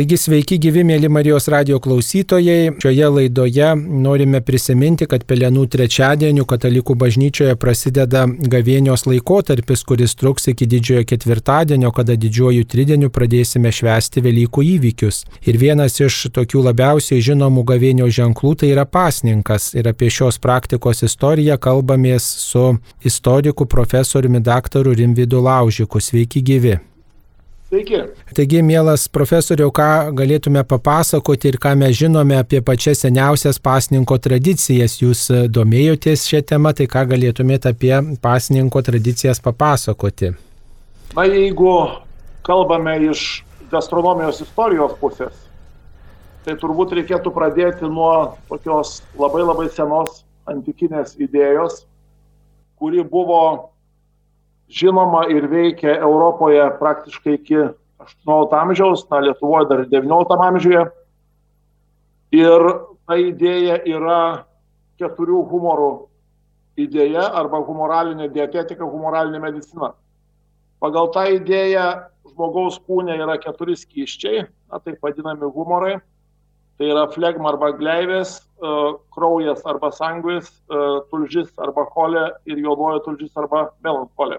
Taigi sveiki gyvi mėly Marijos radio klausytojai. Šioje laidoje norime prisiminti, kad Pelenų trečiadienių katalikų bažnyčioje prasideda gavėnios laikotarpis, kuris truks iki didžiojo ketvirtadienio, kada didžiojų tridienių pradėsime švęsti Velykų įvykius. Ir vienas iš tokių labiausiai žinomų gavėnio ženklų tai yra pasninkas. Ir apie šios praktikos istoriją kalbamės su istoriku profesoriumi daktaru Rimvidu Laužiku. Sveiki gyvi. Sveiki. Taigi, mielas profesoriau, ką galėtume papasakoti ir ką mes žinome apie pačias seniausias pasninko tradicijas. Jūs e, domėjotės šią temą, tai ką galėtumėte apie pasninko tradicijas papasakoti? Na, jeigu kalbame iš gastronomijos istorijos pusės, tai turbūt reikėtų pradėti nuo tokios labai labai senos antikinės idėjos, kuri buvo žinoma ir veikia Europoje praktiškai iki 18 amžiaus, na Lietuvoje dar 19 amžiuje. Ir ta idėja yra keturių humorų idėja arba humoralinė dietetika, humoralinė medicina. Pagal tą idėją žmogaus kūne yra keturi skyščiai, na, taip vadinami humorai. Tai yra flegma arba gleivės, e, kraujas arba sanguis, e, tulžis arba cholė ir juodoji tulžis arba melancholė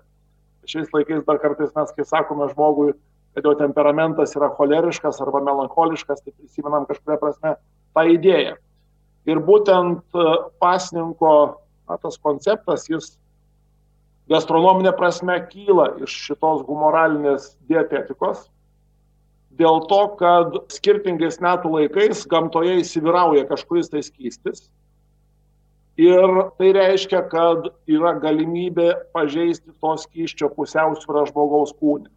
šiais laikais dar kartais mes, kai sakome žmogui, kad jo temperamentas yra choleriškas arba melancholiškas, tai prisimenam kažkuria prasme tą idėją. Ir būtent e, pasninko na, tas konceptas, jis gastronominė prasme kyla iš šitos humoralinės dietetikos, dėl to, kad skirtingais metų laikais gamtoje įsivyrauja kažkuris tai skystis Ir tai reiškia, kad yra galimybė pažeisti to skyščio pusiausvyrą žmogaus kūne.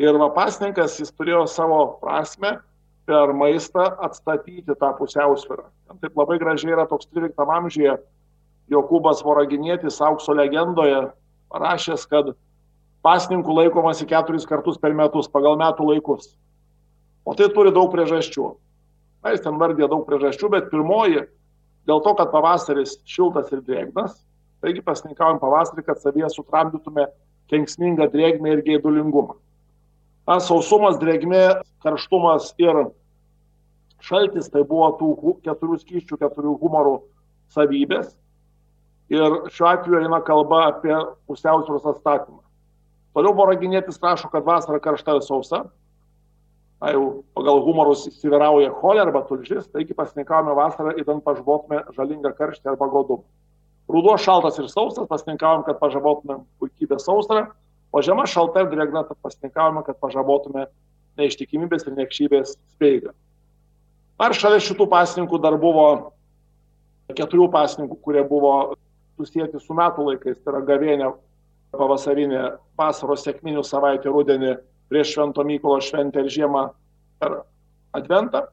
Ir vapasninkas jis turėjo savo prasme per maistą atstatyti tą pusiausvyrą. Taip labai gražiai yra toks 13 amžiuje Jokūbas Voraginėtis aukso legendoje parašęs, kad pasninkų laikomasi keturis kartus per metus pagal metų laikus. O tai turi daug priežasčių. Na, jis ten vardė daug priežasčių, bet pirmoji dėl to, kad pavasaris šiltas ir drėgnas, taigi pasninkaujam pavasarį, kad savyje sutramdytume kenksmingą drėgmę ir geidulingumą. Na, sausumas, drėgmė, karštumas ir šaltis tai buvo tų keturių skyščių, keturių humorų savybės. Ir šiuo atveju eina kalba apie pusiausvėros atstatymą. Toliau Boraginėtis rašo, kad vasara karšta ir sausa, na, jau pagal humorus įsivyrauja cholė arba tulžis, taigi pasninkavome vasarą, įdant pažabotume žalingą karštį arba godumą. Ruduo šaltas ir sausas, pasninkavom, kad pažabotume puikybę sausrą, o žiema šalta ir drėgna, tad pasninkavome, kad pažabotume neištikimybės ir niekšybės speigą. Ar šalia šitų pasninkų dar buvo keturių pasninkų, kurie buvo susijęti su metų laikais, tai yra gavėnė pavasarinė, vasaros sėkminių savaitė, rudenį prieš Švento Mykolo šventę ir žiemą per Adventą.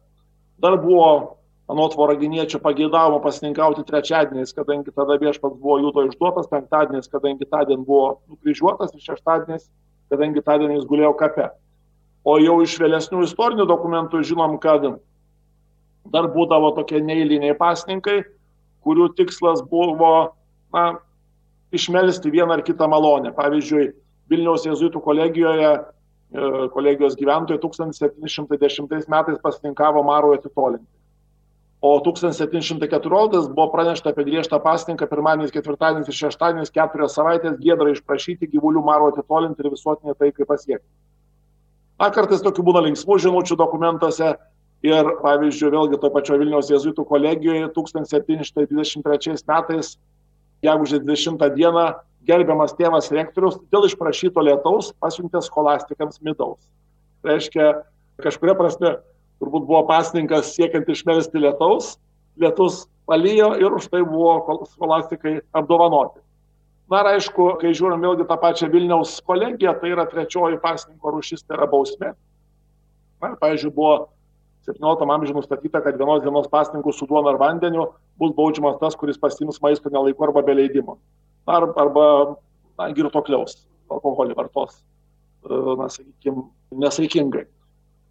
Dar buvo anot voraginiečio pageidavimo pasininkauti trečiadieniais, kadangi tada viešpats buvo jūto išduotas, penktadieniais, kadangi tądien buvo nukryžiuotas ir šeštadieniais, kadangi tądien jis gulėjo kape. O jau iš vėlesnių istorinių dokumentų žinom, kad dar būdavo tokie neįliniai pasninkai, kurių tikslas buvo na, išmelsti vieną ar kitą malonę. Pavyzdžiui, Vilniaus jėzuitų kolegijoje kolegijos gyventojai 1710 metais pasininkavo Marui atitolinti. O 1714 buvo pranešta apie griežtą pasininką pirmadienis, ketvirtadienis ir šeštadienis keturias savaitės gėdra išprašyti gyvulių Maro atitolinti ir visuotinė taikai pasiekti. Na, kartais tokių būna linksmų žinučių dokumentuose ir, pavyzdžiui, vėlgi to pačio Vilniaus jėzuitų kolegijoje 1723 metais, gegužės 20 dieną, gerbiamas tėvas rektorius dėl išprašyto lietaus pasiuntė skolastikams midaus. Tai reiškia, kažkuria prasme turbūt buvo pasninkas siekiant išmelsti lietaus, lietus palyjo ir už tai buvo skolastikai apdovanoti. Na ir aišku, kai žiūrim vėlgi tą pačią Vilniaus kolegiją, tai yra trečioji pasninko rušis, tai yra bausmė. Na ir, pavyzdžiui, buvo 17 amžiuje nustatyta, kad vienos dienos pasninkų su duona ar vandeniu bus baudžiamas tas, kuris pasims maisto nelaiku arba be leidimo ar, arba na, girtokliaus alkoholį vartos, e, na, sakykime, nesaikingai.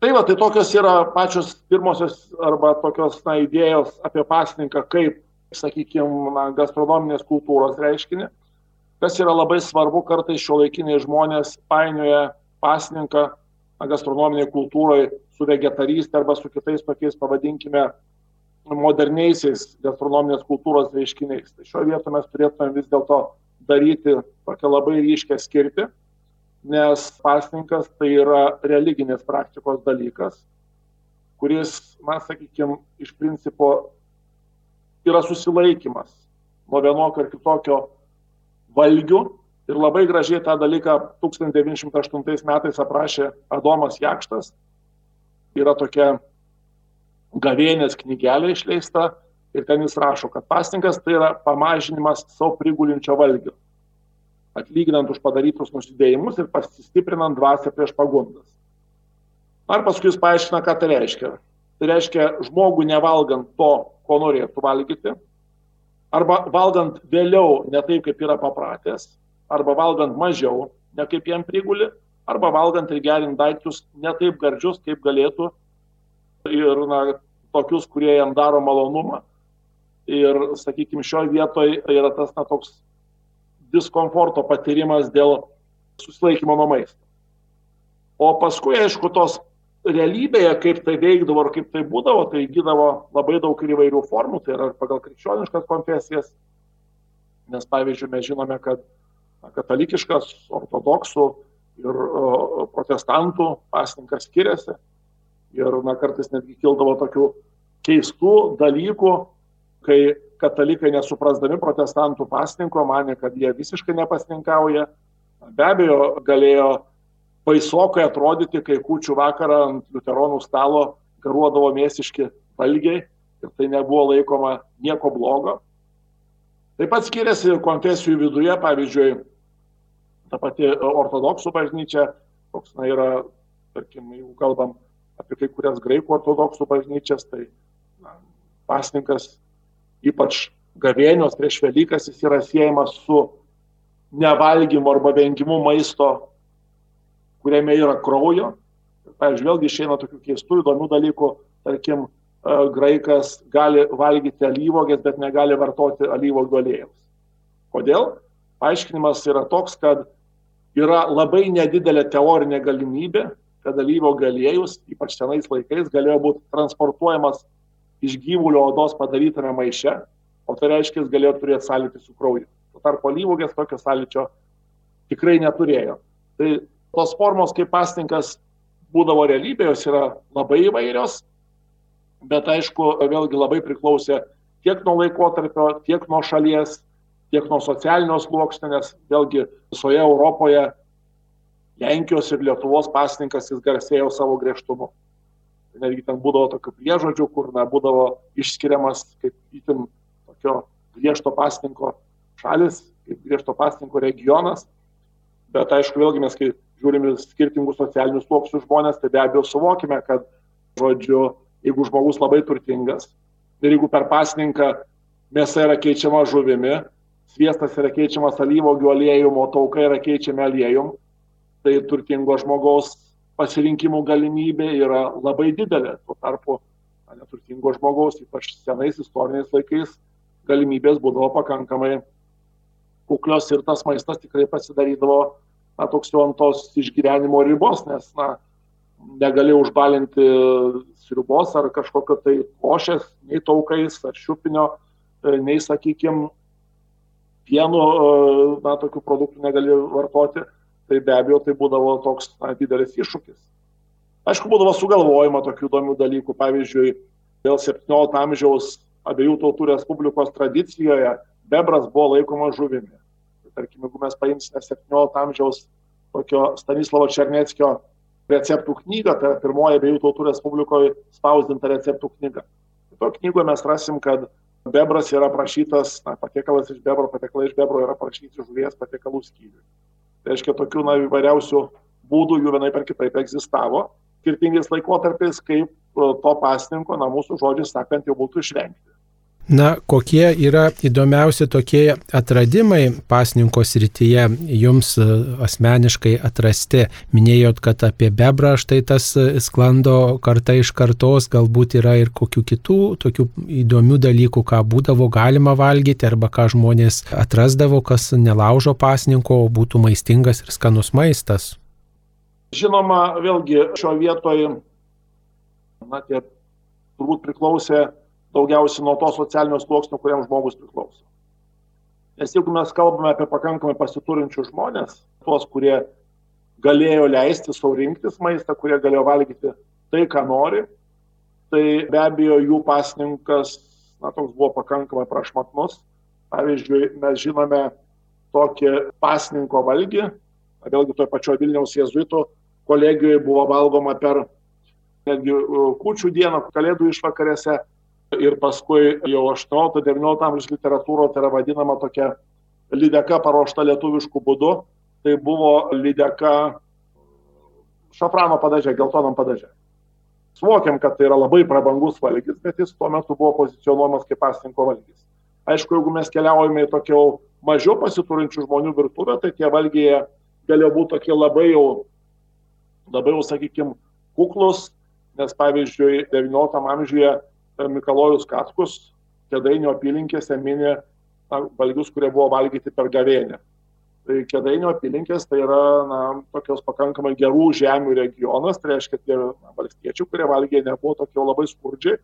Tai va, tai tokios yra pačios pirmosios arba tokios na, idėjos apie pasninką kaip, sakykime, gastronominės kultūros reiškinį, kas yra labai svarbu, kartais šio laikiniai žmonės painioja pasninką gastronominiai kultūroje su vegetarystė arba su kitais tokiais, pavadinkime, moderniaisiais gastronominės kultūros reiškiniais. Tai šio vietoje mes turėtume vis dėlto daryti tokią labai ryškę skirti, nes pasninkas tai yra religinės praktikos dalykas, kuris, mes sakykime, iš principo yra susilaikimas nuo vienokio ar kitokio valgių Ir labai gražiai tą dalyką 1908 metais aprašė Adomas Jakštas. Yra tokia gavėnės knygelė išleista ir ten jis rašo, kad pasninkas tai yra pamažinimas savo prigulinčio valgio, atlyginant už padarytus nusidėjimus ir pasistiprinant dvasę prieš pagundas. Ar paskui jis paaiškina, ką tai reiškia. Tai reiškia žmogų nevalgant to, ko norėtų valgyti, arba valgant vėliau ne taip, kaip yra papratęs, arba valgant mažiau, ne kaip jam priguli, arba valgant ir gerint daiktus ne taip gardžius, kaip galėtų ir na, tokius, kurie jam daro malonumą. Ir, sakykime, šioje vietoje yra tas na, toks diskomforto patyrimas dėl susilaikymo nuo maisto. O paskui, aišku, tos realybėje, kaip tai veikdavo ir kaip tai būdavo, tai įgydavo labai daug ir įvairių formų, tai yra pagal krikščioniškas konfesijas, nes pavyzdžiui, mes žinome, kad katalikiškas, ortodoksų ir protestantų pasninkas skiriasi. Ir na, kartais netgi kildavo tokių keistų dalykų, kai katalikai nesuprasdami protestantų pasninko mane, kad jie visiškai nepasninkauja. Be abejo, galėjo baisokai atrodyti, kai kučių vakarą ant liuteronų stalo garuodavo mėsiški valgiai ir tai nebuvo laikoma nieko blogo. Taip pat skiriasi konfesijų viduje, pavyzdžiui, ta pati ortodoksų bažnyčia, koks na, yra, tarkim, jeigu kalbam apie kai kurias graikų ortodoksų bažnyčias, tai na, pasninkas, ypač gavėnios prieš Velykas, jis yra siejamas su nevalgymu arba vengimu maisto, kuriame yra kraujo. Pavyzdžiui, vėlgi išeina tokių keistų įdomių dalykų, tarkim, e, graikas gali valgyti alyvogės, bet negali vartoti alyvogių aliejaus. Kodėl? Paaiškinimas yra toks, kad yra labai nedidelė teorinė galimybė, kad alyvo galėjus, ypač senais laikais, galėjo būti transportuojamas iš gyvulio odos padarytame maiše, o tai reiškia, jis galėjo turėti sąlytį su krauju. Tuo tarpu alyvogės tokio sąlyčio tikrai neturėjo. Tai tos formos, kaip pastinkas būdavo realybė, jos yra labai įvairios, bet aišku, vėlgi labai priklausė tiek nuo laikotarpio, tiek nuo šalies, tiek nuo socialinio sluoksnio, nes vėlgi visoje Europoje Lenkijos ir Lietuvos pasninkas jis garsėjo savo griežtumu. Netgi ten būdavo tokių priežodžių, kur na, būdavo išskiriamas kaip itin tokio griežto pasninko šalis, kaip griežto pasninko regionas. Bet aišku, vėlgi mes, kai žiūrime skirtingus socialinius sluoksnius žmonės, tai be abejo suvokime, kad, žodžiu, jeigu žmogus labai turtingas ir jeigu per pasninką mėsa yra keičiama žuvimi, sviestas yra keičiamas alyvogių aliejum, o taukai yra keičiami aliejum, tai turtingo žmogaus pasirinkimų galimybė yra labai didelė. Tuo tarpu neturtingo žmogaus, ypač senais istoriniais laikais, galimybės būdavo pakankamai kuklios ir tas maistas tikrai pasidarydavo na, toks jau ant tos išgyvenimo ribos, nes na, negali užbalinti sriubos ar kažkokio tai košės, nei taukais ar šiupinio, nei, sakykime, pieno, e, na, tokių produktų negali vartoti, tai be abejo tai būdavo toks na, didelis iššūkis. Aišku, būdavo sugalvojama tokių įdomių dalykų, pavyzdžiui, dėl 17 amžiaus abiejų tautų respublikos tradicijoje bebras buvo laikomas žuvimi. Tai, tarkim, jeigu mes paimsime 17 amžiaus tokio Stanislavo Černeckio receptų knygą, tai pirmoji abiejų tautų respublikoje spausdinta receptų knyga. To knygoje mes rasim, kad bebras yra aprašytas, na, patiekalas iš bebro, patiekalai iš bebro yra aprašyti žuvies patiekalų skyriui. Tai reiškia, tokių na, įvairiausių būdų jų vienai per kitaip egzistavo, skirtingais laikotarpiais, kaip to pasninko, na, mūsų žodžiais sakant, jau būtų išvengti. Na, kokie yra įdomiausi tokie atradimai pasninko srityje jums e, asmeniškai atrasti? Minėjot, kad apie bebrą štai tas e, sklando karta iš kartos, galbūt yra ir kokių kitų tokių įdomių dalykų, ką būdavo galima valgyti arba ką žmonės atrasdavo, kas nelaužo pasninko, o būtų maistingas ir skanus maistas. Žinoma, vėlgi šio vietoje, na, tie turbūt priklausė daugiausiai nuo to socialinio sluoksnio, kuriam žmogus priklauso. Nes jeigu mes kalbame apie pakankamai pasiturinčius žmonės, tuos, kurie galėjo leisti savo rinktis maistą, kurie galėjo valgyti tai, ką nori, tai be abejo jų pasninkas, na, toks buvo pakankamai prašmatnus. Pavyzdžiui, mes žinome tokį pasninko valgį, vėlgi toje pačioje Vilniaus jėzuitų kolegijoje buvo valgoma per netgi kučių dieną, kalėdų išvakarėse ir paskui jau 18-19 amžiaus literatūroje tai yra vadinama tokia lydeka paruošta lietuviškų būdu, tai buvo lydeka šafrano padažė, geltonam padažė. Suvokiam, kad tai yra labai prabangus valgys, bet jis tuo metu buvo pozicionuojamas kaip pasninko valgys. Aišku, jeigu mes keliaujame į tokių mažiau pasiturinčių žmonių virtuvę, tai tie valgiai galėjo būti tokie labai jau, labai jau, sakykime, kuklus, nes pavyzdžiui, XIX amžiuje Mikalojus Katkus Kedainio apylinkėse minė valgius, kurie buvo valgyti per gavėnę. Tai Kedainio apylinkės tai yra na, tokios pakankamai gerų žemių regionas, tai reiškia tie na, valstiečių, kurie valgė nebuvo tokie labai skurdžiai,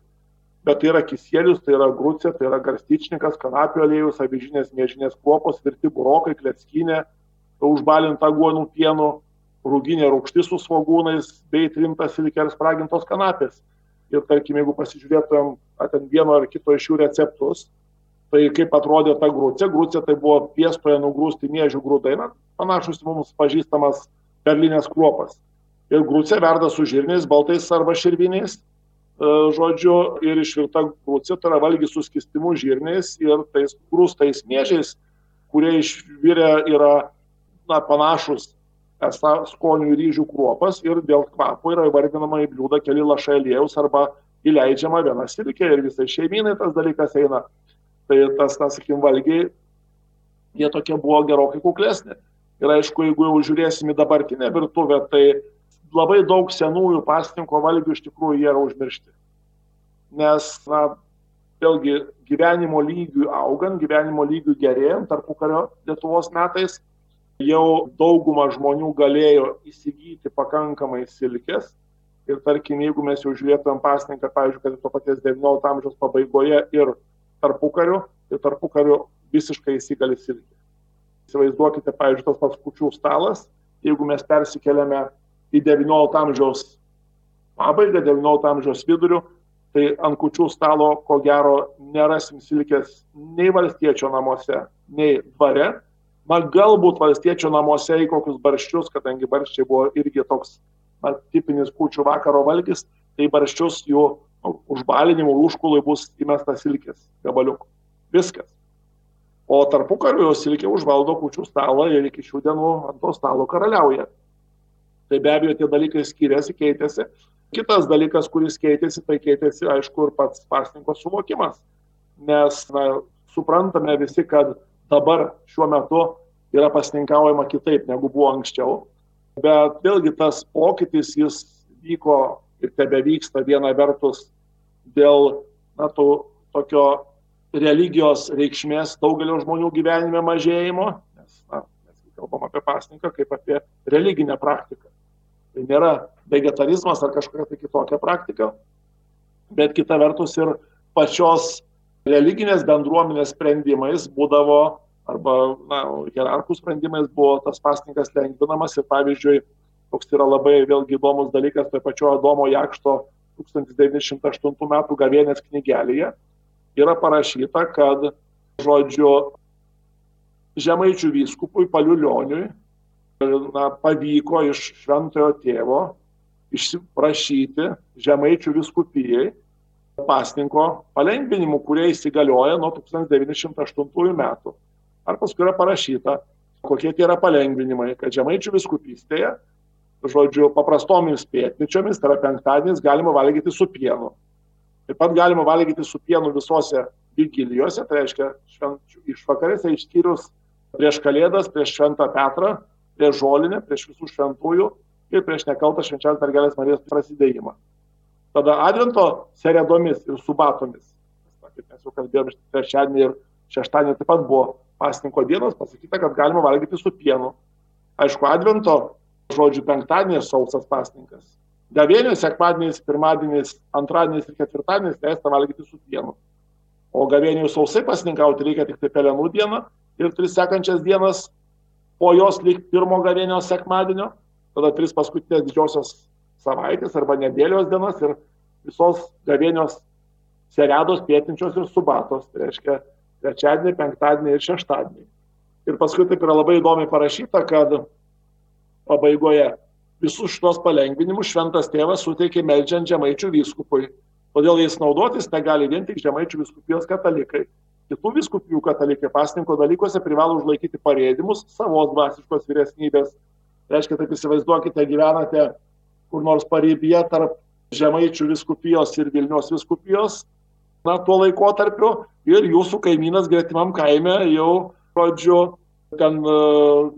bet tai yra kisėlius, tai yra grūcė, tai yra garstyčnikas, kanapio aliejus, avižinės mėžinės kuopos, virti burokai, kletskinė, užbalinta guonų pienu, rūginė rūkštis su svogūnais bei trimtas silkė ir spragintos kanapės. Ir tarkim, jeigu pasižiūrėtumėm ten vieno ar kito iš jų receptus, Tai kaip atrodė ta grūcė? Grūcė tai buvo piestoje nugrūsti mėžių grūdai, na, panašus mums pažįstamas berlinės kruopas. Ir grūcė verda su žirniais, baltais arba širviniais, e, žodžiu, ir išvirta grūcė, tai yra valgi su skistimu žirniais ir tais grūstais mėžiais, kurie išvirę yra na, panašus esą skonių ryžių kruopas ir dėl kvapo yra įvardinama į bliūdą keli lašai aliejaus arba įleidžiama viena silkė ir visai šeiminai tas dalykas eina tai tas, na, sakykim, valgiai, jie tokie buvo gerokai kuklesni. Ir aišku, jeigu jau žiūrėsim į dabartinę virtuvę, tai labai daug senųjų pasninko valgių iš tikrųjų jie yra užmiršti. Nes, na, vėlgi, gyvenimo lygių augant, gyvenimo lygių gerėjant tarpukario Lietuvos metais, jau dauguma žmonių galėjo įsigyti pakankamai silkės. Ir tarkim, jeigu mes jau žiūrėtumėm pasninką, pavyzdžiui, kad to paties XIX amžiaus pabaigoje ir tarpukariu, tai tarpukariu visiškai įsigali silkė. Įsivaizduokite, pavyzdžiui, tas pats kučių stalas, jeigu mes persikeliame į XIX amžiaus pabaigą, XIX amžiaus vidurių, tai ant kučių stalo, ko gero, nerasim silkės nei valstiečio namuose, nei dvare. Na, galbūt valstiečio namuose į kokius barščius, kadangi barščiai buvo irgi toks na, tipinis kučių vakaro valgys, tai barščius jų užbalinimų užkului bus įmestas silkės gabaliukų. Viskas. O tarpu kariu silkė užvaldo kučių stalą ir iki šių dienų ant to stalo karaliauja. Tai be abejo tie dalykai skiriasi, keitėsi. Kitas dalykas, kuris keitėsi, tai keitėsi, aišku, ir pats pasninko suvokimas. Nes na, suprantame visi, kad dabar šiuo metu yra pasninkaujama kitaip negu buvo anksčiau. Bet vėlgi tas pokytis jis vyko ir tebe vyksta viena vertus dėl na, to, tokio religijos reikšmės daugelio žmonių gyvenime mažėjimo, nes na, mes kalbam apie pasninką kaip apie religinę praktiką. Tai nėra vegetarizmas ar kažkokia tai kitokia praktika, bet kita vertus ir pačios religinės bendruomenės sprendimais būdavo arba na, hierarchų sprendimais buvo tas pasninkas lengvinamas ir pavyzdžiui, toks yra labai vėlgi įdomus dalykas, tai pačio Adomo Jakšto 1908 metų gavienės knygelėje yra parašyta, kad, žodžiu, žemaičių vyskupui Paliulioniui na, pavyko iš šventojo tėvo išsiprašyti žemaičių viskupijai pasninko palengvinimų, kurie įsigalioja nuo 1908 metų. Ar paskui yra parašyta, kokie tie yra palengvinimai, kad žemaičių viskupystėje žodžiu, paprastomis pietničiomis, tai yra penktadienis, galima valgyti su pienu. Taip pat galima valgyti su pienu visose vigilijose, tai reiškia švenčių išvakarėse, išskyrus prieš Kalėdas, prieš Šventą Petrą, prieš Žolinę, prieš visų šventųjų ir prieš nekaltą švenčiausios mergelės Marijos prasidėjimą. Tada Advento serėdomis ir subatomis, kaip mes jau kalbėjome, trečiadienį ir šeštadienį taip pat buvo pasninko dienos, pasakyta, kad galima valgyti su pienu. Aišku, Advento žodžiu, penktadienis sausas pasninkas. Gavėnius, sekmadienis, pirmadienis, antradienis ir ketvirtadienis leista valgyti su pienu. O gavėnių sausai pasninkauti reikia tik tai pelenų dieną ir tris sekančias dienas po jos lyg pirmo gavėnio sekmadienio, tada tris paskutinės didžiosios savaitės arba nedėlios dienas ir visos gavėnios seriados pietinčios ir subatos, tai reiškia trečiadienį, penktadienį ir šeštadienį. Ir paskui taip yra labai įdomiai parašyta, kad pabaigoje visus šitos palengvinimus šventas tėvas suteikė meldžiant žemaičių vyskupui. Todėl jais naudotis negali vien tik žemaičių viskupijos katalikai. Kitų viskupijų katalikai pasninko dalykuose privalo užlaikyti parėdimus savos dvasiškos vyresnybės. Tai reiškia, taip įsivaizduokite, gyvenate kur nors pareibėje tarp žemaičių viskupijos ir Vilnius viskupijos, na, tuo laikotarpiu ir jūsų kaimynas gretimam kaime jau, žodžiu, ten e,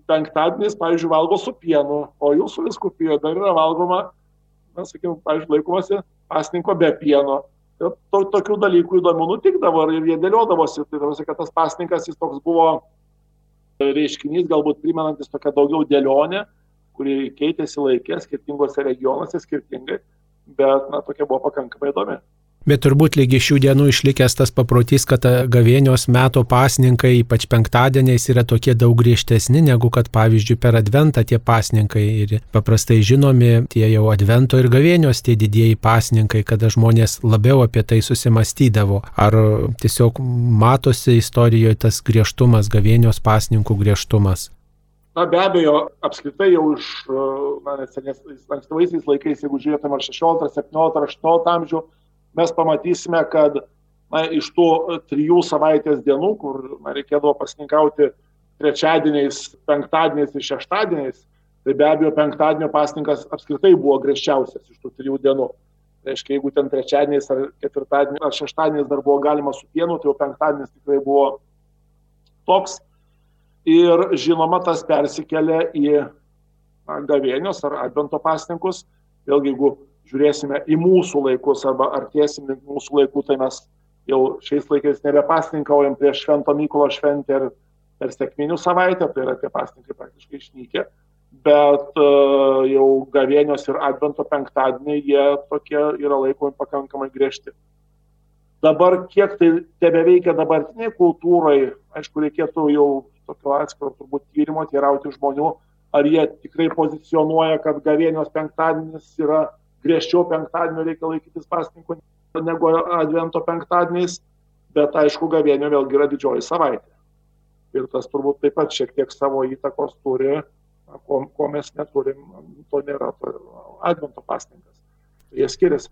penktadienis, pavyzdžiui, valgo su pienu, o jūsų viskupijoje dar yra valgoma, na, sakykime, pavyzdžiui, laikomasi pasninko be pieno. Ir to, tokių dalykų įdomių nutikdavo ir jie dėliodavosi. Tai tarsi, kad tas pasninkas jis toks buvo reiškinys, galbūt primenantis tokią daugiau dėlionę, kuri keitėsi laikė skirtingose regionuose skirtingai, bet, na, tokia buvo pakankamai įdomi. Bet turbūt lygi šių dienų išlikęs tas paprotys, kad gavėnios meto pasninkai, ypač penktadieniais, yra tokie daug griežtesni negu kad, pavyzdžiui, per adventą tie pasninkai. Ir paprastai žinomi tie jau advento ir gavėnios tie didieji pasninkai, kada žmonės labiau apie tai susimastydavo. Ar tiesiog matosi istorijoje tas griežtumas, gavėnios pasninkų griežtumas? Na be abejo, apskritai jau iš ankstyvaisiais laikais, jeigu žiūrėtume ar 16, 17, 18 amžių, mes pamatysime, kad na, iš tų trijų savaitės dienų, kur na, reikėdavo pasninkauti trečiadieniais, penktadieniais ir šeštadieniais, tai be abejo penktadienio pasninkas apskritai buvo griežčiausias iš tų trijų dienų. Tai reiškia, jeigu ten trečiadieniais ar ketvirtadieniais ar šeštadieniais dar buvo galima su pienu, tai jau penktadienis tikrai buvo toks. Ir žinoma, tas persikėlė į gavėnios ar advento pasninkus. Vėlgi, jeigu žiūrėsime į mūsų laikus arba artėsime į mūsų laikų, tai mes jau šiais laikais nebepasninkaujam prieš Švento Mykolo šventę ir per sėkminių savaitę, tai yra tie pasninkai praktiškai išnykę, bet uh, jau gavėnios ir advento penktadieniai jie tokie yra laikomi pakankamai griežti. Dabar kiek tai tebe veikia dabartiniai kultūrai, aišku, reikėtų jau tokio atskiro turbūt tyrimo teirauti žmonių, ar jie tikrai pozicionuoja, kad gavėnios penktadienis yra griežčiau penktadienio reikia laikytis pasninkų negu advento penktadieniais, bet aišku, gavėnio vėlgi yra didžioji savaitė. Ir tas turbūt taip pat šiek tiek savo įtakos turi, ko, ko mes neturim, to nėra to advento pasninkas. Jie skiriasi.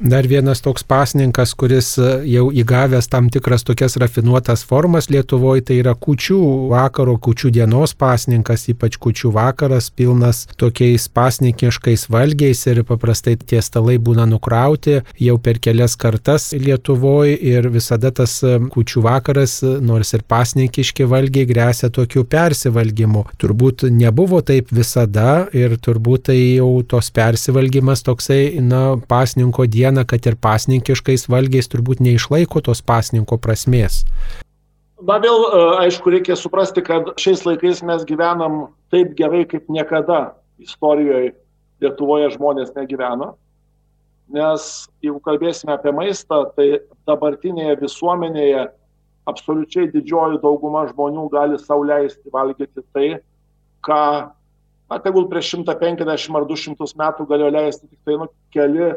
Dar vienas toks pasninkas, kuris e, jau įgavęs tam tikras tokias rafinuotas formas Lietuvoje, tai yra kučių vakaro, kučių dienos pasninkas, ypač kučių vakaras, pilnas tokiais pasnikiškais valgiais ir paprastai tie stalai būna nukrauti jau per kelias kartas Lietuvoje ir visada tas e, kučių vakaras, e, nors ir pasnikiški valgiai, grėsia tokiu persivalgymu. Turbūt nebuvo taip visada ir turbūt tai jau tos persivalgymas toksai, na, pasninko dieną kad ir pasninkiškais valgiais turbūt neišlaiko tos pasninko prasmės. Na vėl, e, aišku, reikia suprasti, kad šiais laikais mes gyvenam taip gerai, kaip niekada istorijoje Lietuvoje žmonės negyveno. Nes jeigu kalbėsime apie maistą, tai dabartinėje visuomenėje absoliučiai didžioji dauguma žmonių gali sauliaisti valgyti tai, ką, na, tegul prieš 150 ar 200 metų galėjo leisti tik tai nu, keli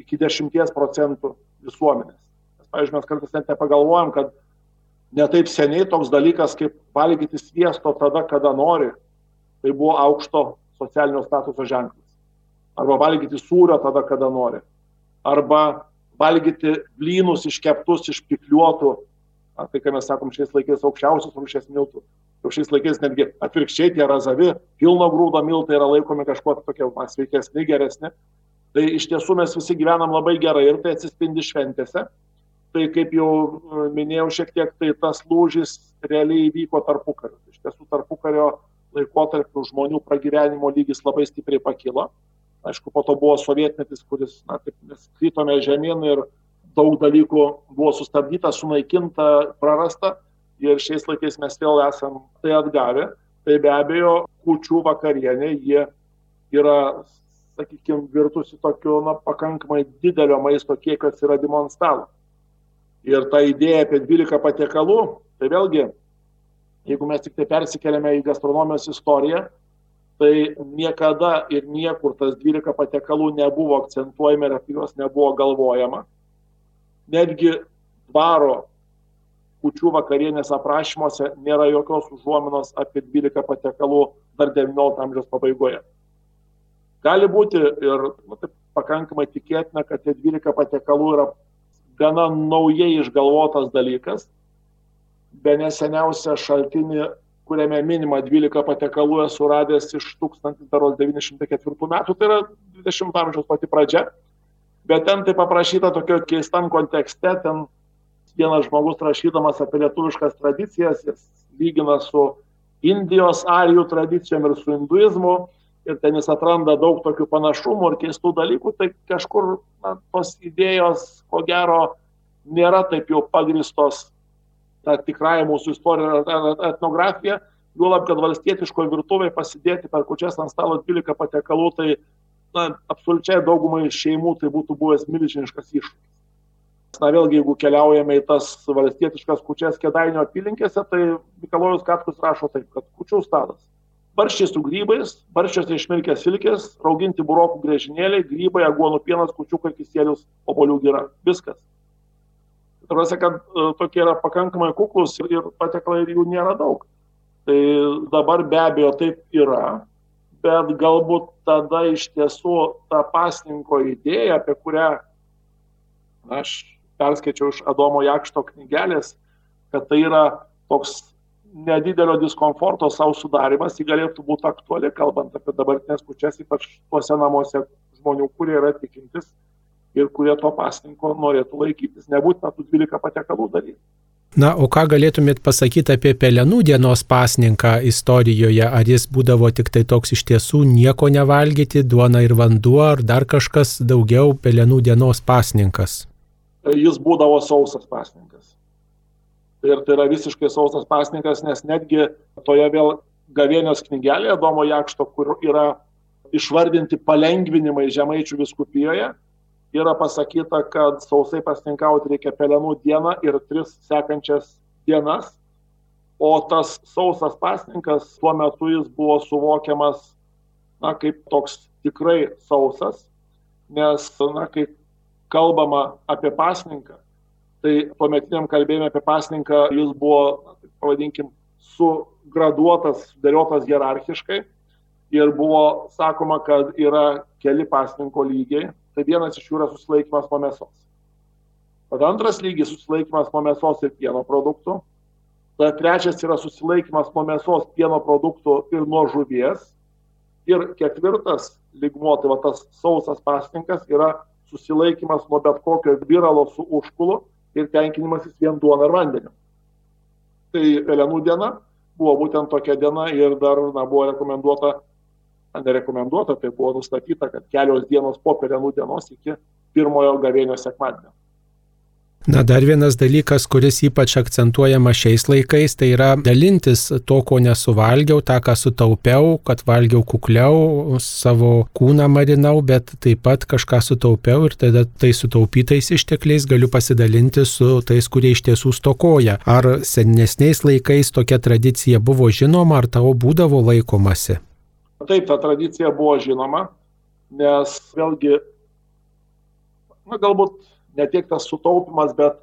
iki 10 procentų visuomenės. Nes, pavyzdžiui, mes kartais net nepagalvojam, kad netaip seniai toks dalykas kaip valgyti sviesto tada, kada nori, tai buvo aukšto socialinio statuso ženklas. Arba valgyti sūrio tada, kada nori. Arba valgyti blynus iškeptus iš pikliuotų, tai ką mes sakom šiais laikais aukščiausios rūšės miltų. Jau šiais laikais netgi atvirkščiai tie razavi, pilno grūdo miltai yra laikomi kažkuo tokie sveikesni, geresni. Tai iš tiesų mes visi gyvenam labai gerai ir tai atsispindi šventėse. Tai kaip jau e, minėjau šiek tiek, tai tas lūžis realiai įvyko tarpukariu. Iš tiesų tarpukario laikotarpiu žmonių pragyvenimo lygis labai stipriai pakilo. Aišku, po to buvo sovietmetis, kuris, na, taip, mes krytome žemyn ir daug dalykų buvo sustabdyta, sunaikinta, prarasta ir šiais laikais mes vėl esam tai atgavę. Tai be abejo, kučių vakarienė, jie yra, sakykime, virtusi tokiu, na, pakankamai didelio maisto kiekio atsiradimo ant stalo. Ir ta idėja apie 12 patiekalų, tai vėlgi jeigu mes tik tai persikeliame į gastronomijos istoriją, tai niekada ir niekur tas 12 patiekalų nebuvo akcentuojama ir apie juos nebuvo galvojama. Netgi dvaro kučių vakarienės aprašymuose nėra jokios užuominos apie 12 patiekalų dar XIX amžiaus pabaigoje. Gali būti ir nu, taip, pakankamai tikėtina, kad tie 12 patiekalų yra gana naujai išgalvotas dalykas, be neseniausią šaltinį, kuriame minima 12 patekalų esu radęs iš 1904 metų, tai yra 20 amžiaus pati pradžia, bet ten tai paprašyta tokio keistam kontekste, ten vienas žmogus rašydamas apie lietuviškas tradicijas, jis lygina su Indijos arijų tradicijom ir su hinduizmu, ir ten jis atranda daug tokių panašumų ir keistų dalykų, tai kažkur na, tos idėjos, ko gero, nėra taip jau pagristos tą tikrąją mūsų istoriją ir etnografiją, juolab, kad valstietiškoje virtuvėje pasidėti per kučias ant stalo 12 patiekalų, tai na, absoliučiai daugumai šeimų tai būtų buvęs milžiniškas iššūkis. Na vėlgi, jeigu keliaujame į tas valstietiškas kučias kėdainio apylinkėse, tai Mikalojus Katkus rašo taip, kad kučių stalas. Barščiai su grybais, barščiuose išmirkęs silkės, rauginti burokų grėžinėliai, grybai, aguonų pienas, kučiukai, kisėlius, obolių gira. Viskas. Tarasi, kad e, tokie yra pakankamai kuklus ir, ir pateklai ir jų nėra daug. Tai dabar be abejo taip yra, bet galbūt tada iš tiesų ta pasninko idėja, apie kurią aš perskaičiau iš Adomo Jakšto knygelės, kad tai yra toks nedidelio diskomforto savo sudarimas, jį galėtų būti aktuali, kalbant apie dabartinės pučias, ypač tuose namuose žmonių, kurie yra tikintis ir kurie to pasninko norėtų laikytis. Nebūtina tų 12 patiekalų daryti. Na, o ką galėtumėt pasakyti apie pelenų dienos pasninką istorijoje? Ar jis būdavo tik tai toks iš tiesų nieko nevalgyti, duona ir vanduo, ar dar kažkas daugiau pelenų dienos pasninkas? Jis būdavo sausas pasninkas. Ir tai yra visiškai sausas pasninkas, nes netgi toje vėl gavėnios knygelėje Domo Jakšto, kur yra išvardinti palengvinimai žemaičių viskupijoje, yra pasakyta, kad sausai pasninkauti reikia pelenų dieną ir tris sekančias dienas, o tas sausas pasninkas tuo metu jis buvo suvokiamas, na, kaip toks tikrai sausas, nes, na, kai kalbama apie pasninką, tai tuometiniam kalbėjime apie pasninką jis buvo, pavadinkim, sugraduotas, sudėliotas hierarchiškai ir buvo sakoma, kad yra keli pasninko lygiai tai vienas iš jų yra susilaikimas nuo mėsos. Tada antras lygis - susilaikimas nuo mėsos ir pieno produktų. Tada trečias yra susilaikimas nuo mėsos, pieno produktų ir nuo žuvies. Ir ketvirtas lygmuo, tai va tas sausas pasninkas, yra susilaikimas nuo bet kokio viralo su užkulu ir tenkinimasis vien duona ir vandeniu. Tai pelenų diena buvo būtent tokia diena ir dar na, buvo rekomenduota nerekomenduota, tai buvo nustatyta, kad kelios dienos po pelenų dienos iki pirmojo gavėnio sekmadienio. Na, dar vienas dalykas, kuris ypač akcentuojama šiais laikais, tai yra dalintis to, ko nesuvalgiau, tą, ką sutaupiau, kad valgiau kukliau, savo kūną marinau, bet taip pat kažką sutaupiau ir tada tai sutaupytais ištekliais galiu pasidalinti su tais, kurie iš tiesų stokoja. Ar senesniais laikais tokia tradicija buvo žinoma, ar tavo būdavo laikomasi? Taip, ta tradicija buvo žinoma, nes vėlgi, na, galbūt ne tiek tas sutaupimas, bet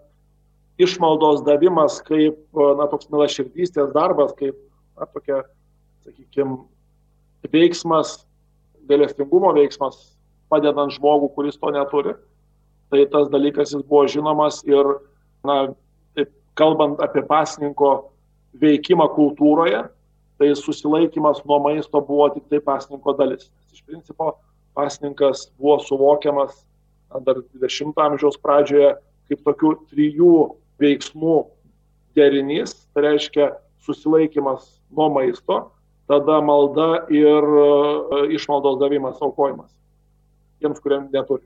išmaldos davimas kaip, na, toks milaširdystės darbas, kaip, na, tokia, sakykime, veiksmas, dėlestingumo veiksmas, padedant žmogų, kuris to neturi. Tai tas dalykas jis buvo žinomas ir, na, taip, kalbant apie pasninko veikimą kultūroje, tai susilaikimas nuo maisto buvo tik tai pasninko dalis. Iš principo pasninkas buvo suvokiamas dar 20 amžiaus pradžioje kaip tokių trijų veiksmų derinys, tai reiškia susilaikimas nuo maisto, tada malda ir e, išmaldos davimas, aukojimas tiems, kuriems neturi.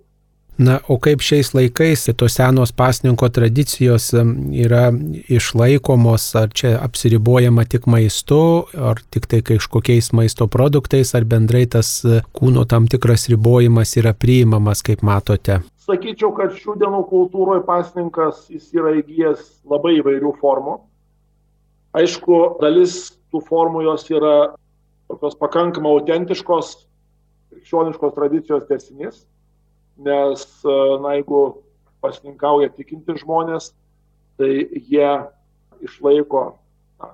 Na, o kaip šiais laikais tos senos pasninko tradicijos yra išlaikomos, ar čia apsiribojama tik maistu, ar tik tai kažkokiais maisto produktais, ar bendrai tas e, kūno tam tikras ribojimas yra priimamas, kaip matote? Sakyčiau, kad šių dienų kultūroje pasninkas jis yra įgyjęs labai įvairių formų. Aišku, dalis tų formų jos yra tokios pakankamai autentiškos, krikščioniškos tradicijos tesinys nes, e, na, jeigu pasninkauja tikinti žmonės, tai jie išlaiko na,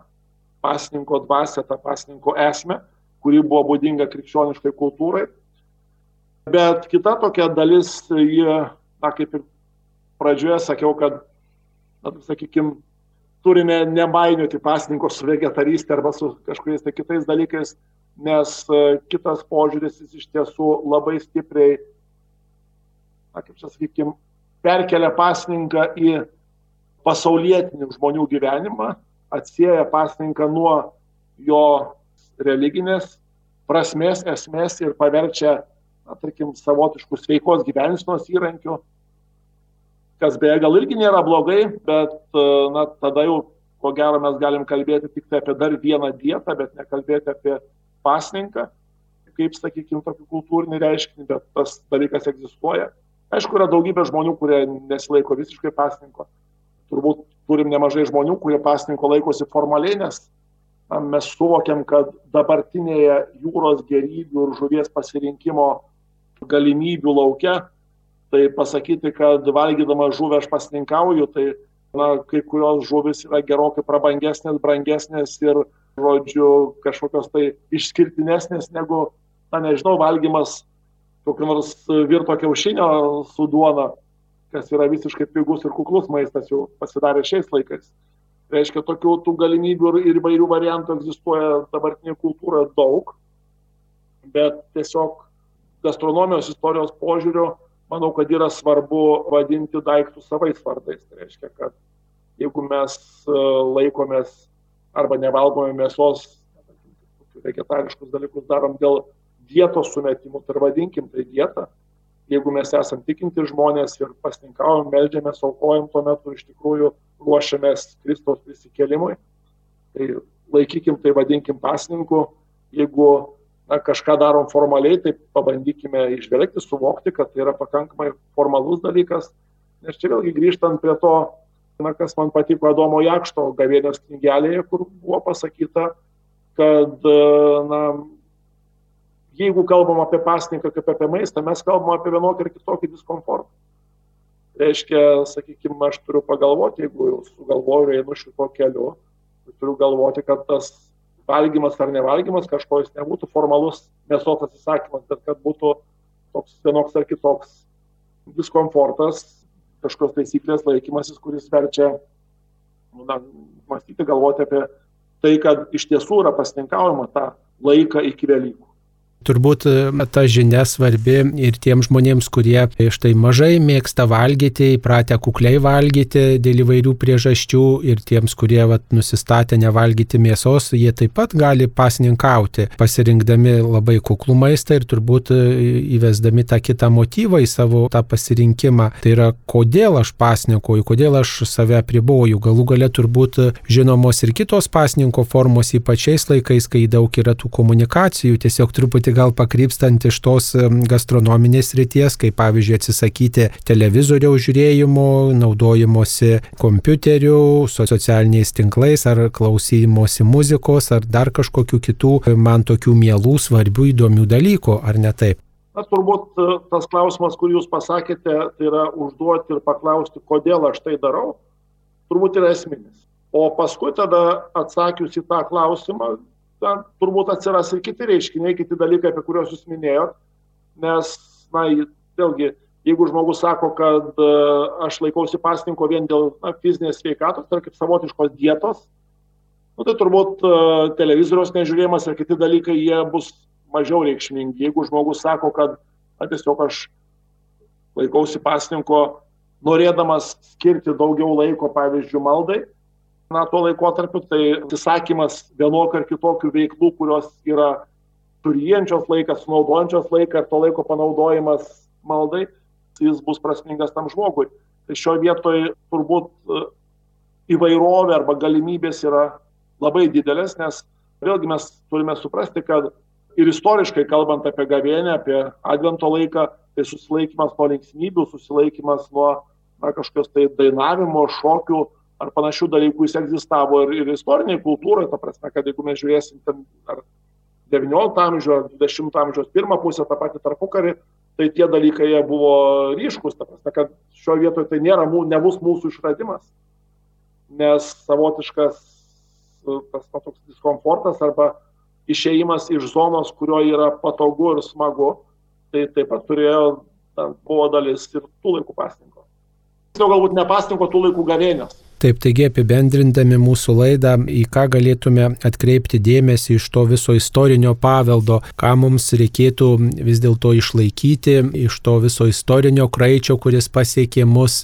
pasninko dvasę, tą pasninko esmę, kuri buvo būdinga krikščioniškai kultūrai. Bet kita tokia dalis, jie, na, kaip ir pradžioje sakiau, kad, na, sakykime, turime nebainioti pasninko su vegetarystė arba su kažkokiais tai kitais dalykais, nes e, kitas požiūris jis iš tiesų labai stipriai na, kaip čia sakykime, perkelia pasninką į pasaulietinių žmonių gyvenimą, atsieja pasninką nuo jo religinės prasmės, esmės ir paverčia, na, tarkim, savotiškų sveikos gyvensinos įrankių, kas beje gal irgi nėra blogai, bet, na, tada jau, ko gero, mes galim kalbėti tik tai apie dar vieną dietą, bet nekalbėti apie pasninką, kaip, sakykime, tokį kultūrinį reiškinį, bet tas dalykas egzistuoja. Aišku, yra daugybė žmonių, kurie nesilaiko visiškai pasninko. Turbūt turim nemažai žmonių, kurie pasninko laikosi formaliai, nes na, mes suvokiam, kad dabartinėje jūros gerybių ir žuvies pasirinkimo galimybių laukia, tai pasakyti, kad valgydama žuvę aš pasninkauju, tai na, kai kurios žuvis yra gerokai prabangesnės, brangesnės ir, žodžiu, kažkokios tai išskirtinesnės negu, na nežinau, valgymas kokio nors virto kiaušinio su duona, kas yra visiškai pigus ir kuklus maistas jau pasidarė šiais laikais. Reiškia, tokių tų galimybių ir įvairių variantų egzistuoja dabartinė kultūra daug, bet tiesiog gastronomijos istorijos požiūriu, manau, kad yra svarbu vadinti daiktus savais vardais. Tai reiškia, kad jeigu mes e, laikomės arba nevalgome mėsos, vegetariškus dalykus darom dėl dietos sumetimų, tai vadinkim tai dietą. Jeigu mes esame tikinti žmonės ir pasninkavom, melžiamės, aukojam tuo metu, iš tikrųjų ruošiamės Kristaus prisikelimui, tai laikykim tai vadinkim pasninku. Jeigu na, kažką darom formaliai, tai pabandykime išvelgti, suvokti, kad tai yra pakankamai formalus dalykas. Nes čia vėlgi grįžtant prie to, na, kas man patiko Adomo Jakšto gavėnios knygelėje, kur buvo pasakyta, kad na, jeigu kalbam apie pasninką kaip apie maistą, mes kalbam apie vienokį ir kitokį diskomfortą. Reiškia, sakykime, aš turiu pagalvoti, jeigu jau sugalvoju ir einu šito keliu, turiu galvoti, kad tas valgymas ar nevalgymas kažko jis nebūtų formalus mėsos atsisakymas, bet kad būtų toks vienoks ar kitoks diskomfortas, kažkokios taisyklės laikymasis, kuris verčia na, mąstyti, galvoti apie tai, kad iš tiesų yra pasninkaujama tą laiką iki Velykų. Turbūt e, ta žinia svarbi ir tiems žmonėms, kurie štai mažai mėgsta valgyti, įpratę kukliai valgyti dėl įvairių priežasčių ir tiems, kurie vat, nusistatę nevalgyti mėsos, jie taip pat gali pasninkauti, pasirinkdami labai kuklų maistą ir turbūt e, įvesdami tą kitą motyvą į savo tą pasirinkimą. Tai yra, kodėl aš pasninkoju, kodėl aš save apriboju. Galų gale turbūt žinomos ir kitos pasninko formos, ypač šiais laikais, kai daug yra tų komunikacijų, tiesiog truputį truputį gal pakrypstant iš tos gastronominės ryties, kaip pavyzdžiui atsisakyti televizoriaus žiūrėjimo, naudojimosi kompiuteriu, socialiniais tinklais ar klausymosi muzikos ar dar kažkokių kitų man tokių mielų, svarbių, įdomių dalykų, ar ne taip? Na, turbūt e, tas klausimas, kurį jūs pasakėte, tai yra užduoti ir paklausti, kodėl aš tai darau, turbūt yra esminis. O paskui tada atsakius į tą klausimą, ten turbūt atsiras ir kiti reiškiniai, kiti dalykai, apie kuriuos jūs minėjot, nes, na, vėlgi, jeigu žmogus sako, kad uh, aš laikausi pasninko vien dėl na, fizinės sveikatos, tai kaip savotiškos dietos, nu, tai turbūt uh, televizoriaus nežiūrėjimas ir kiti dalykai, jie bus mažiau reikšmingi. Jeigu žmogus sako, kad na, tiesiog aš laikausi pasninko, norėdamas skirti daugiau laiko, pavyzdžiui, maldai, na, tuo laikotarpiu, tai atsisakymas vienokio ar kitokių veiklų, kurios yra turienčios laiką, sunaudojančios laiką ir to laiko panaudojimas maldai, jis bus prasmingas tam žmogui. Tai šioje vietoje turbūt e, įvairovė arba galimybės yra labai didelės, nes vėlgi mes turime suprasti, kad ir istoriškai kalbant apie gavėnę, apie advento laiką, tai susilaikimas nuo linksmybių, susilaikimas nuo na, kažkokios tai dainavimo, šokių ar panašių dalykų jis egzistavo ir, ir istoriniai kultūrai, ta prasme, kad jeigu mes žiūrėsim ten ar 19 amžiaus ar 20 amžiaus pirmą pusę, tą patį tarpukarį, tai tie dalykai jie buvo ryškus, ta prasme, kad šioje vietoje tai nėra, nebus mūsų išradimas, nes savotiškas tas toks diskomfortas arba išėjimas iš zonos, kurioje yra patogu ir smagu, tai taip pat turėjo, buvo dalis ir tų laikų pasninko. Galbūt ne pasninko tų laikų gavėnios Taip, taigi apibendrindami mūsų laidą, į ką galėtume atkreipti dėmesį iš to viso istorinio paveldo, ką mums reikėtų vis dėlto išlaikyti, iš to viso istorinio kraičio, kuris pasiekė mus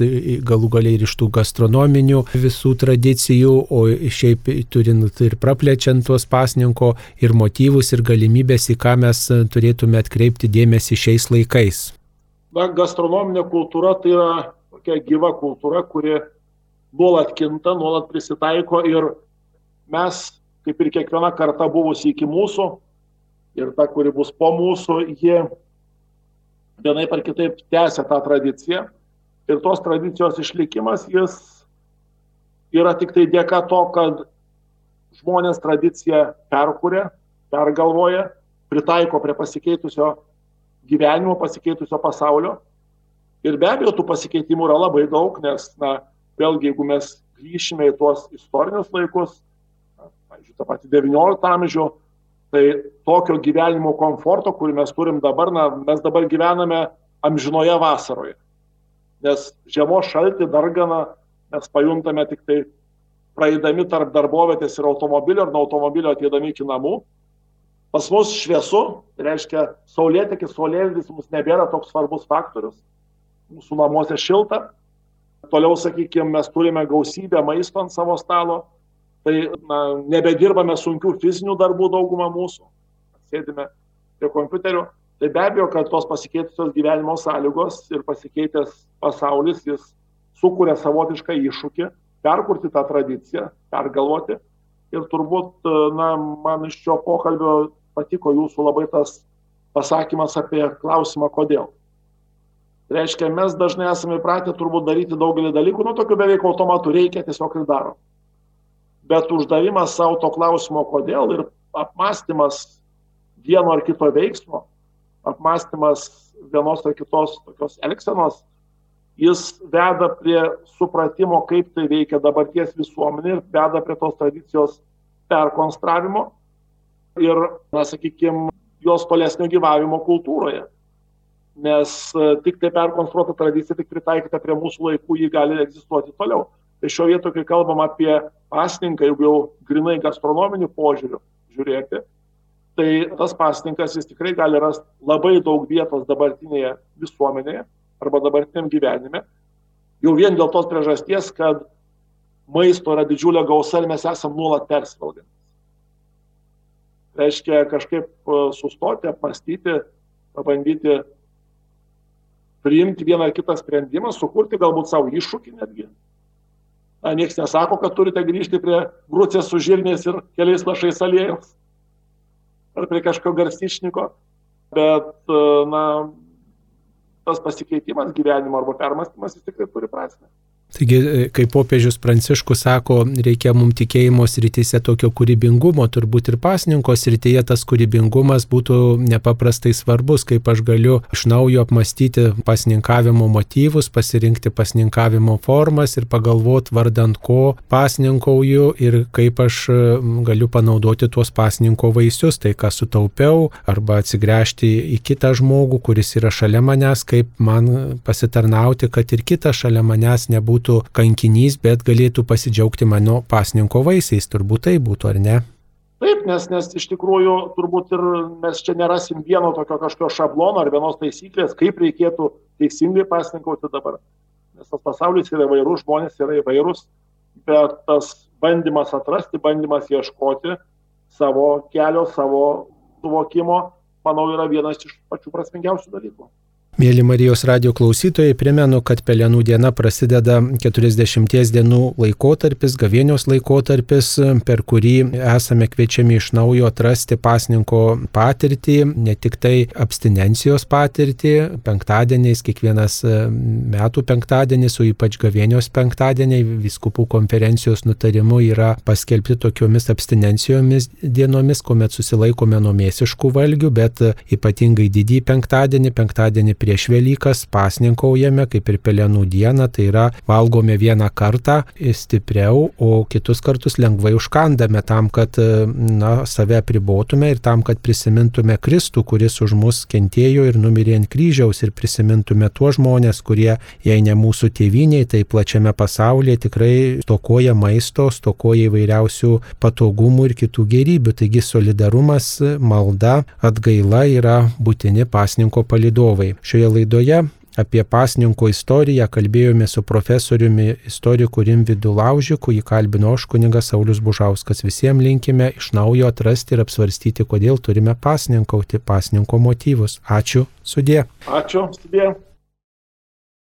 galų galiai ir iš tų gastronominių visų tradicijų, o šiaip turint ir praplečiant tuos pasninko ir motyvus ir galimybės, į ką mes turėtume atkreipti dėmesį šiais laikais. Na, gastronominė kultūra tai yra tokia gyva kultūra, kuri nuolat kinta, nuolat prisitaiko ir mes, kaip ir kiekviena karta buvusi iki mūsų ir ta, kuri bus po mūsų, jie vienaip ar kitaip tęsia tą tradiciją. Ir tos tradicijos išlikimas jis yra tik tai dėka to, kad žmonės tradiciją perkūrė, pergalvoja, pritaiko prie pasikeitusio gyvenimo, pasikeitusio pasaulio. Ir be abejo, tų pasikeitimų yra labai daug, nes na, vėlgi, jeigu mes grįšime į tuos istorinius laikus, pavyzdžiui, tą patį XIX amžių, tai tokio gyvenimo komforto, kurį mes turim dabar, na, mes dabar gyvename amžinoje vasaroje. Nes žiemos šaltį darganą mes pajuntame tik tai praeidami tarp darbovietės ir automobilio, ar nuo automobilio ateidami iki namų. Pas mus šviesu, tai reiškia, saulėtekis, saulėlydis mums nebėra toks svarbus faktorius. Mūsų namuose šilta, Toliau, sakykime, mes turime gausybę maisto ant savo stalo, tai na, nebedirbame sunkių fizinių darbų daugumą mūsų, sėdime prie kompiuterio. Tai be abejo, kad tos pasikeitusios gyvenimo sąlygos ir pasikeitęs pasaulis, jis sukuria savotišką iššūkį perkurti tą tradiciją, pergalvoti. Ir turbūt, na, man iš šio pokalbio patiko jūsų labai tas pasakymas apie klausimą, kodėl. Reiškia, mes dažnai esame įpratę turbūt daryti daugelį dalykų, nu tokių beveik automatų reikia, tiesiog ir darom. Bet uždavimas savo to klausimo, kodėl ir apmąstymas vieno ar kito veiksmo, apmąstymas vienos ar kitos tokios elgsenos, jis veda prie supratimo, kaip tai veikia dabarties visuomenė ir veda prie tos tradicijos perkonstravimo ir, na, sakykime, jos tolesnio gyvavimo kultūroje nes e, tik tai perkonstruota tradicija, tik pritaikyta prie mūsų laikų, ji gali egzistuoti toliau. Tai šio vietoje, kai kalbam apie pasninką, jeigu jau grinai gastronominių požiūrių žiūrėti, tai tas pasninkas jis tikrai gali rasti labai daug vietos dabartinėje visuomenėje arba dabartiniam gyvenime. Jau vien dėl tos priežasties, kad maisto yra didžiulė gausa ir mes esam nuolat persivalgantys. Reiškia kažkaip e, sustoti, apmastyti, pabandyti priimti vieną ar kitą sprendimą, sukurti galbūt savo iššūkį netgi. Na, niekas nesako, kad turite grįžti prie grūcės su žirniais ir keliais lašais aliejaus ar prie kažkokio garstyšniko, bet, na, tas pasikeitimas gyvenimo arba permastymas jis tikrai turi prasme. Taigi, e, kaip popiežius Pranciškus sako, reikia mums tikėjimo srityse tokio kūrybingumo, turbūt ir pasninko srityje tas kūrybingumas būtų nepaprastai svarbus, kaip aš galiu iš naujo apmastyti pasninkavimo motyvus, pasirinkti pasninkavimo formas ir pagalvoti vardant ko pasninkauju ir kaip aš galiu panaudoti tuos pasninko vaisius, tai ką sutaupiau, arba atsigręžti į kitą žmogų, kuris yra šalia manęs, kaip man pasitarnauti, kad ir kitas šalia manęs nebūtų nebūtų kankinys, bet galėtų pasidžiaugti mano pasninko vaisiais, turbūt tai būtų, ar ne? Taip, nes, nes iš tikrųjų turbūt ir mes čia nerasim vieno tokio kažkokio šablono ar vienos taisyklės, kaip reikėtų teisingai pasninkauti dabar. Nes tas pasaulis yra įvairus, žmonės yra įvairūs, bet tas bandymas atrasti, bandymas ieškoti savo kelio, savo suvokimo, manau, yra vienas iš pačių prasmingiausių dalykų. Mėly Marijos radio klausytojai, primenu, kad Pelenų diena prasideda 40 dienų laikotarpis, gavėnios laikotarpis, per kurį esame kviečiami iš naujo atrasti pasninko patirtį, ne tik tai abstinencijos patirtį, penktadieniais, kiekvienas e, metų penktadienis, o ypač gavėnios penktadieniai, viskupų konferencijos nutarimu yra paskelbti tokiomis abstinencijomis dienomis, kuomet susilaikome nuo mėsiškų valgių, bet ypatingai didį penktadienį, penktadienį prieš Velykas pasninkaujame, kaip ir pelenų dieną, tai yra valgome vieną kartą stipriau, o kitus kartus lengvai užkandame tam, kad na, save pribotume ir tam, kad prisimintume Kristų, kuris už mus kentėjo ir numirė ant kryžiaus ir prisimintume tuos žmonės, kurie, jei ne mūsų tėviniai, tai plačiame pasaulyje tikrai stokoja maisto, stokoja įvairiausių patogumų ir kitų gerybių. Taigi solidarumas, malda, atgaila yra būtini pasninko palidovai. Šio Šioje laidoje apie pasninko istoriją kalbėjome su profesoriumi istoriku Rimvidu Laužiku, jį kalbino aš kunigas Saulis Bužauskas. Visiems linkime iš naujo atrasti ir apsvarstyti, kodėl turime pasninkauti pasninko motyvus. Ačiū, sudė. Ačiū, sudė.